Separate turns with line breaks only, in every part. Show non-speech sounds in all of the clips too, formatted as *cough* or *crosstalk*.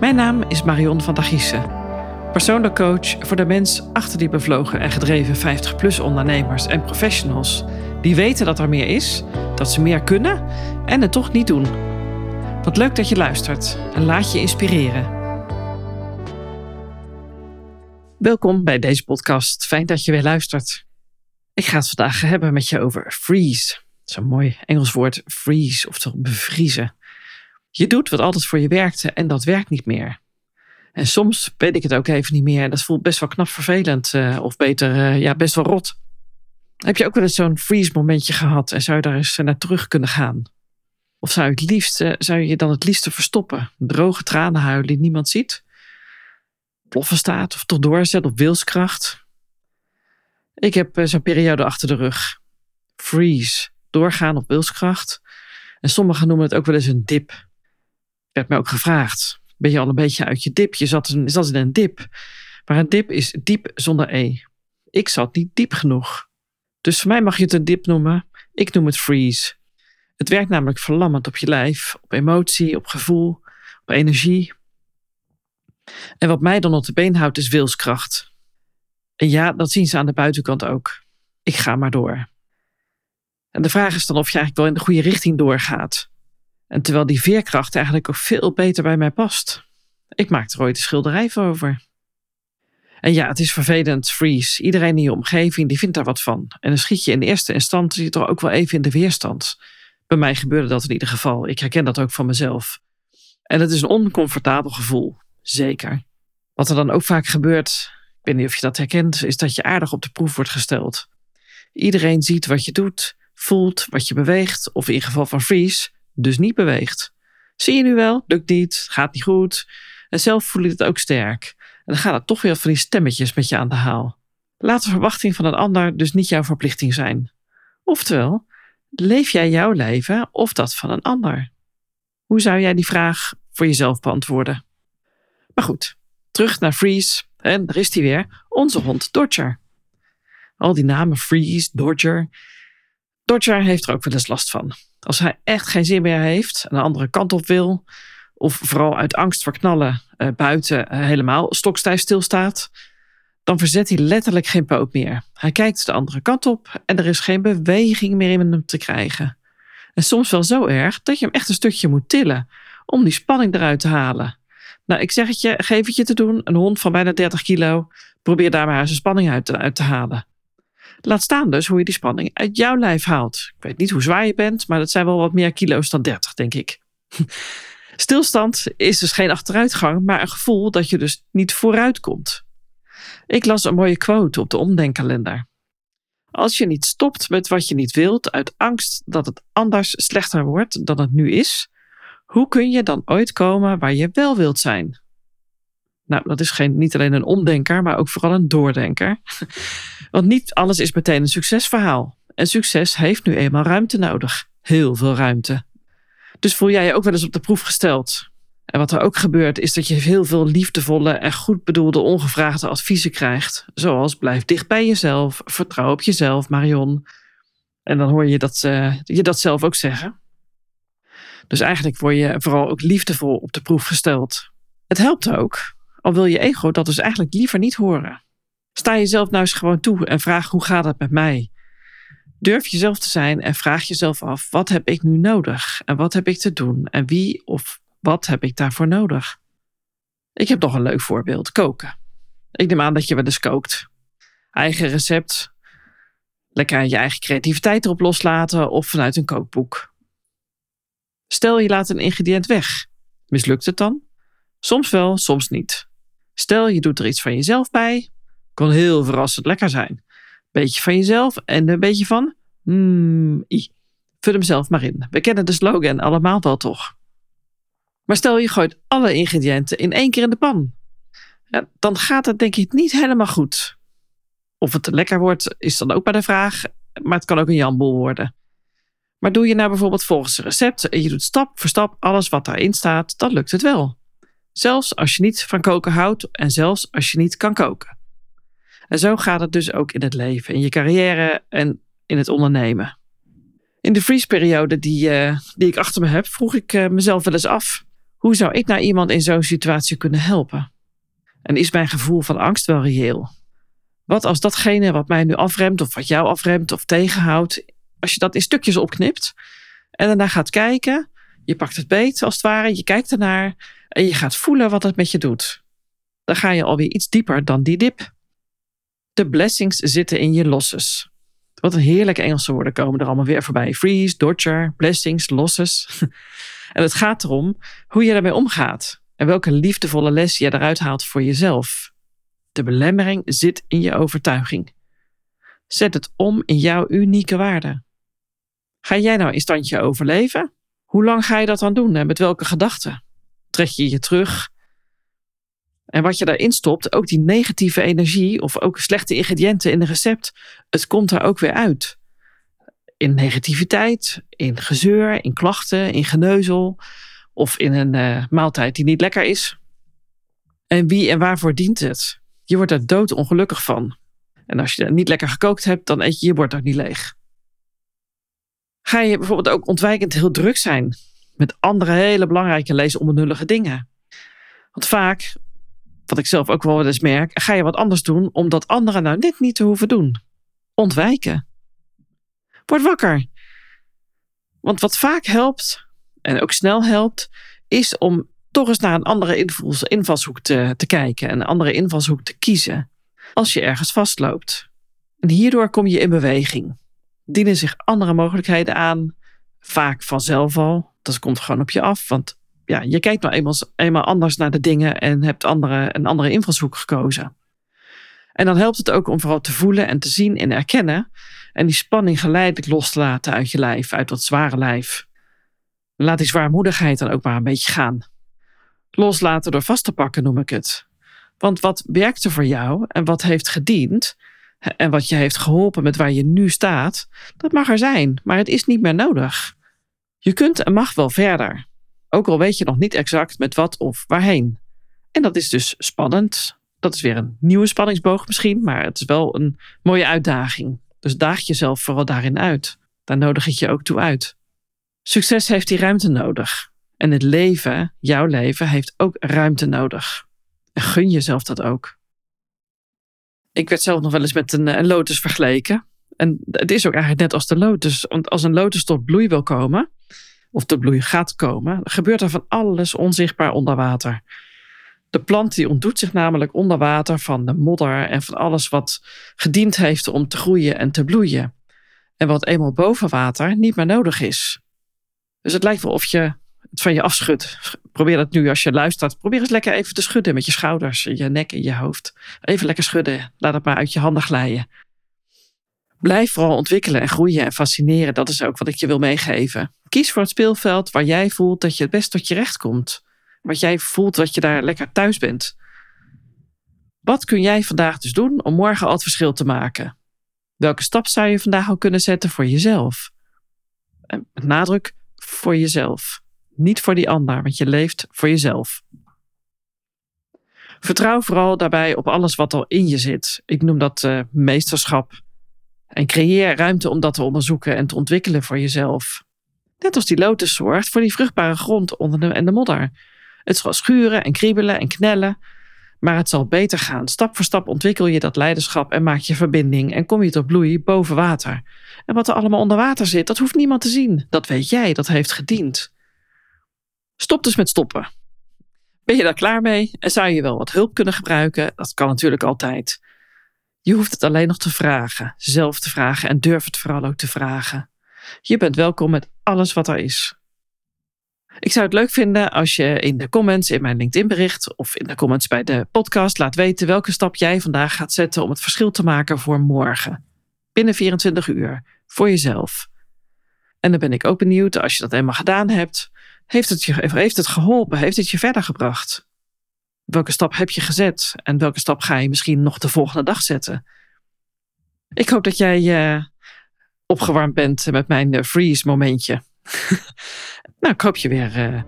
Mijn naam is Marion van der Giessen. Persoonlijk coach voor de mens achter die bevlogen en gedreven 50-plus ondernemers en professionals. Die weten dat er meer is, dat ze meer kunnen en het toch niet doen. Wat leuk dat je luistert en laat je inspireren. Welkom bij deze podcast. Fijn dat je weer luistert. Ik ga het vandaag hebben met je over freeze. Zo'n mooi Engels woord freeze, oftewel bevriezen. Je doet wat altijd voor je werkte en dat werkt niet meer. En soms weet ik het ook even niet meer. Dat voelt best wel knap vervelend. Uh, of beter, uh, ja, best wel rot. Heb je ook wel eens zo'n freeze momentje gehad en zou je daar eens naar terug kunnen gaan? Of zou je het liefst, zou je dan het liefste verstoppen? Droge tranen huilen die niemand ziet? Ploffen staat of toch doorzet op wilskracht? Ik heb zo'n periode achter de rug. Freeze, doorgaan op wilskracht. En sommigen noemen het ook wel eens een dip werd mij ook gevraagd. Ben je al een beetje uit je dip? Je zat, in, zat in een dip. Maar een dip is diep zonder E. Ik zat niet diep genoeg. Dus voor mij mag je het een dip noemen. Ik noem het freeze. Het werkt namelijk verlammend op je lijf, op emotie, op gevoel, op energie. En wat mij dan op de been houdt is wilskracht. En ja, dat zien ze aan de buitenkant ook. Ik ga maar door. En de vraag is dan of je eigenlijk wel in de goede richting doorgaat. En terwijl die veerkracht eigenlijk ook veel beter bij mij past. Ik maak er ooit een schilderij over. En ja, het is vervelend, freeze. Iedereen in je omgeving die vindt daar wat van. En dan schiet je in eerste instantie toch ook wel even in de weerstand. Bij mij gebeurde dat in ieder geval. Ik herken dat ook van mezelf. En het is een oncomfortabel gevoel, zeker. Wat er dan ook vaak gebeurt, ik weet niet of je dat herkent, is dat je aardig op de proef wordt gesteld. Iedereen ziet wat je doet, voelt wat je beweegt, of in geval van freeze, dus niet beweegt. Zie je nu wel, lukt niet, gaat niet goed. En zelf voel je het ook sterk. En dan gaan er toch weer van die stemmetjes met je aan de haal. Laat de verwachting van een ander dus niet jouw verplichting zijn. Oftewel, leef jij jouw leven of dat van een ander? Hoe zou jij die vraag voor jezelf beantwoorden? Maar goed, terug naar Freeze. En daar is hij weer, onze hond Dodger. Al die namen Freeze, Dodger. Dodger heeft er ook wel eens last van. Als hij echt geen zin meer heeft, een andere kant op wil, of vooral uit angst voor knallen uh, buiten uh, helemaal stokstijf stilstaat, dan verzet hij letterlijk geen poot meer. Hij kijkt de andere kant op en er is geen beweging meer in hem te krijgen. En soms wel zo erg dat je hem echt een stukje moet tillen om die spanning eruit te halen. Nou, ik zeg het je, geef het je te doen. Een hond van bijna 30 kilo, probeer daar maar zijn spanning uit te halen. Laat staan dus hoe je die spanning uit jouw lijf haalt. Ik weet niet hoe zwaar je bent, maar dat zijn wel wat meer kilo's dan 30, denk ik. *laughs* Stilstand is dus geen achteruitgang, maar een gevoel dat je dus niet vooruit komt. Ik las een mooie quote op de omdenkkalender. Als je niet stopt met wat je niet wilt uit angst dat het anders slechter wordt dan het nu is, hoe kun je dan ooit komen waar je wel wilt zijn? Nou, dat is geen, niet alleen een omdenker, maar ook vooral een doordenker. *laughs* Want niet alles is meteen een succesverhaal. En succes heeft nu eenmaal ruimte nodig. Heel veel ruimte. Dus voel jij je ook wel eens op de proef gesteld. En wat er ook gebeurt, is dat je heel veel liefdevolle en goed bedoelde ongevraagde adviezen krijgt. Zoals blijf dicht bij jezelf, vertrouw op jezelf, Marion. En dan hoor je dat, uh, je dat zelf ook zeggen. Dus eigenlijk word je vooral ook liefdevol op de proef gesteld. Het helpt ook al wil je ego dat dus eigenlijk liever niet horen. Sta jezelf nou eens gewoon toe en vraag hoe gaat het met mij? Durf jezelf te zijn en vraag jezelf af: wat heb ik nu nodig? En wat heb ik te doen? En wie of wat heb ik daarvoor nodig? Ik heb nog een leuk voorbeeld: koken. Ik neem aan dat je wel eens kookt. Eigen recept. Lekker je eigen creativiteit erop loslaten of vanuit een kookboek. Stel je laat een ingrediënt weg. Mislukt het dan? Soms wel, soms niet. Stel je doet er iets van jezelf bij, kan heel verrassend lekker zijn. Beetje van jezelf en een beetje van, mm, i. Vul hem zelf maar in. We kennen de slogan allemaal wel toch? Maar stel je gooit alle ingrediënten in één keer in de pan. Ja, dan gaat het denk ik niet helemaal goed. Of het lekker wordt is dan ook maar de vraag, maar het kan ook een jambol worden. Maar doe je nou bijvoorbeeld volgens een recept en je doet stap voor stap alles wat daarin staat, dan lukt het wel. Zelfs als je niet van koken houdt en zelfs als je niet kan koken. En zo gaat het dus ook in het leven, in je carrière en in het ondernemen. In de freeze-periode die, uh, die ik achter me heb, vroeg ik uh, mezelf wel eens af: Hoe zou ik nou iemand in zo'n situatie kunnen helpen? En is mijn gevoel van angst wel reëel? Wat als datgene wat mij nu afremt, of wat jou afremt of tegenhoudt, als je dat in stukjes opknipt en daarna gaat kijken, je pakt het beet als het ware, je kijkt ernaar en je gaat voelen wat het met je doet. Dan ga je alweer iets dieper dan die dip. De blessings zitten in je losses. Wat een heerlijke Engelse woorden komen er allemaal weer voorbij. Freeze, dodger, blessings, losses. *laughs* en het gaat erom hoe je daarmee omgaat. En welke liefdevolle les je eruit haalt voor jezelf. De belemmering zit in je overtuiging. Zet het om in jouw unieke waarde. Ga jij nou in standje overleven? Hoe lang ga je dat dan doen en met welke gedachten? Trek je je terug? En wat je daarin stopt, ook die negatieve energie of ook slechte ingrediënten in een recept, het komt er ook weer uit. In negativiteit, in gezeur, in klachten, in geneuzel of in een uh, maaltijd die niet lekker is. En wie en waarvoor dient het? Je wordt er doodongelukkig van. En als je niet lekker gekookt hebt, dan eet je je bord ook niet leeg. Ga je bijvoorbeeld ook ontwijkend heel druk zijn met andere hele belangrijke leesonbenullige dingen? Want vaak, wat ik zelf ook wel eens merk, ga je wat anders doen omdat anderen nou net niet te hoeven doen. Ontwijken. Word wakker. Want wat vaak helpt, en ook snel helpt, is om toch eens naar een andere invalshoek te, te kijken, een andere invalshoek te kiezen als je ergens vastloopt. En hierdoor kom je in beweging. Dienen zich andere mogelijkheden aan, vaak vanzelf al. Dat komt gewoon op je af, want ja, je kijkt nou eenmaal, eenmaal anders naar de dingen en hebt andere, een andere invalshoek gekozen. En dan helpt het ook om vooral te voelen en te zien en erkennen en die spanning geleidelijk los te laten uit je lijf, uit dat zware lijf. Laat die zwaarmoedigheid dan ook maar een beetje gaan. Loslaten door vast te pakken noem ik het. Want wat werkte voor jou en wat heeft gediend en wat je heeft geholpen met waar je nu staat, dat mag er zijn, maar het is niet meer nodig. Je kunt en mag wel verder, ook al weet je nog niet exact met wat of waarheen. En dat is dus spannend. Dat is weer een nieuwe spanningsboog misschien, maar het is wel een mooie uitdaging. Dus daag jezelf vooral daarin uit. Daar nodig ik je ook toe uit. Succes heeft die ruimte nodig. En het leven, jouw leven, heeft ook ruimte nodig. En gun jezelf dat ook. Ik werd zelf nog wel eens met een, een lotus vergeleken. En het is ook eigenlijk net als de lotus. Want als een lotus tot bloei wil komen, of tot bloei gaat komen, gebeurt er van alles onzichtbaar onder water. De plant die ontdoet zich namelijk onder water van de modder en van alles wat gediend heeft om te groeien en te bloeien. En wat eenmaal boven water niet meer nodig is. Dus het lijkt wel of je het van je afschudt. Probeer dat nu als je luistert. Probeer eens lekker even te schudden met je schouders, je nek en je hoofd. Even lekker schudden. Laat het maar uit je handen glijden. Blijf vooral ontwikkelen en groeien en fascineren. Dat is ook wat ik je wil meegeven. Kies voor het speelveld waar jij voelt dat je het best tot je recht komt. Wat jij voelt dat je daar lekker thuis bent. Wat kun jij vandaag dus doen om morgen al het verschil te maken? Welke stap zou je vandaag al kunnen zetten voor jezelf? Met nadruk voor jezelf. Niet voor die ander, want je leeft voor jezelf. Vertrouw vooral daarbij op alles wat al in je zit. Ik noem dat uh, meesterschap. En creëer ruimte om dat te onderzoeken en te ontwikkelen voor jezelf. Net als die lotus zorgt voor die vruchtbare grond onder de, en de modder. Het zal schuren en kriebelen en knellen, maar het zal beter gaan. Stap voor stap ontwikkel je dat leiderschap en maak je verbinding en kom je tot bloei boven water. En wat er allemaal onder water zit, dat hoeft niemand te zien. Dat weet jij, dat heeft gediend. Stop dus met stoppen. Ben je daar klaar mee en zou je wel wat hulp kunnen gebruiken? Dat kan natuurlijk altijd. Je hoeft het alleen nog te vragen, zelf te vragen en durf het vooral ook te vragen. Je bent welkom met alles wat er is. Ik zou het leuk vinden als je in de comments in mijn LinkedIn bericht of in de comments bij de podcast laat weten welke stap jij vandaag gaat zetten om het verschil te maken voor morgen. Binnen 24 uur, voor jezelf. En dan ben ik ook benieuwd als je dat eenmaal gedaan hebt, heeft het, je, heeft het geholpen? Heeft het je verder gebracht? Welke stap heb je gezet? En welke stap ga je misschien nog de volgende dag zetten? Ik hoop dat jij uh, opgewarmd bent met mijn uh, freeze momentje. *laughs* nou, ik hoop je weer, uh,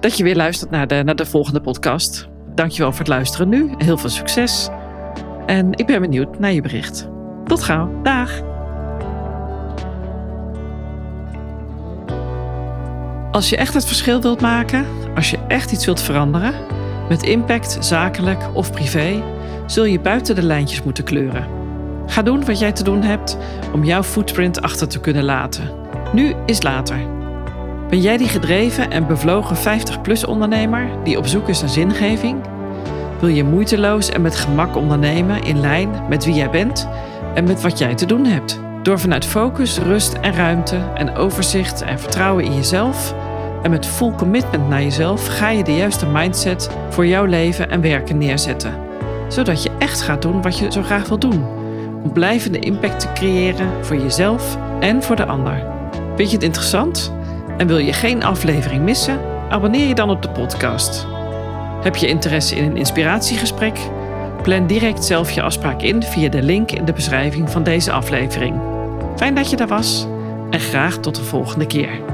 dat je weer luistert naar de, naar de volgende podcast. Dankjewel voor het luisteren nu. Heel veel succes. En ik ben benieuwd naar je bericht. Tot gauw. Dag. Als je echt het verschil wilt maken, als je echt iets wilt veranderen, met impact, zakelijk of privé, zul je buiten de lijntjes moeten kleuren. Ga doen wat jij te doen hebt om jouw footprint achter te kunnen laten. Nu is later. Ben jij die gedreven en bevlogen 50-plus ondernemer die op zoek is naar zingeving? Wil je moeiteloos en met gemak ondernemen in lijn met wie jij bent en met wat jij te doen hebt? Door vanuit focus, rust en ruimte en overzicht en vertrouwen in jezelf en met full commitment naar jezelf ga je de juiste mindset voor jouw leven en werken neerzetten. Zodat je echt gaat doen wat je zo graag wil doen. Om blijvende impact te creëren voor jezelf en voor de ander. Vind je het interessant? En wil je geen aflevering missen? Abonneer je dan op de podcast. Heb je interesse in een inspiratiegesprek? Plan direct zelf je afspraak in via de link in de beschrijving van deze aflevering. Fijn dat je daar was en graag tot de volgende keer.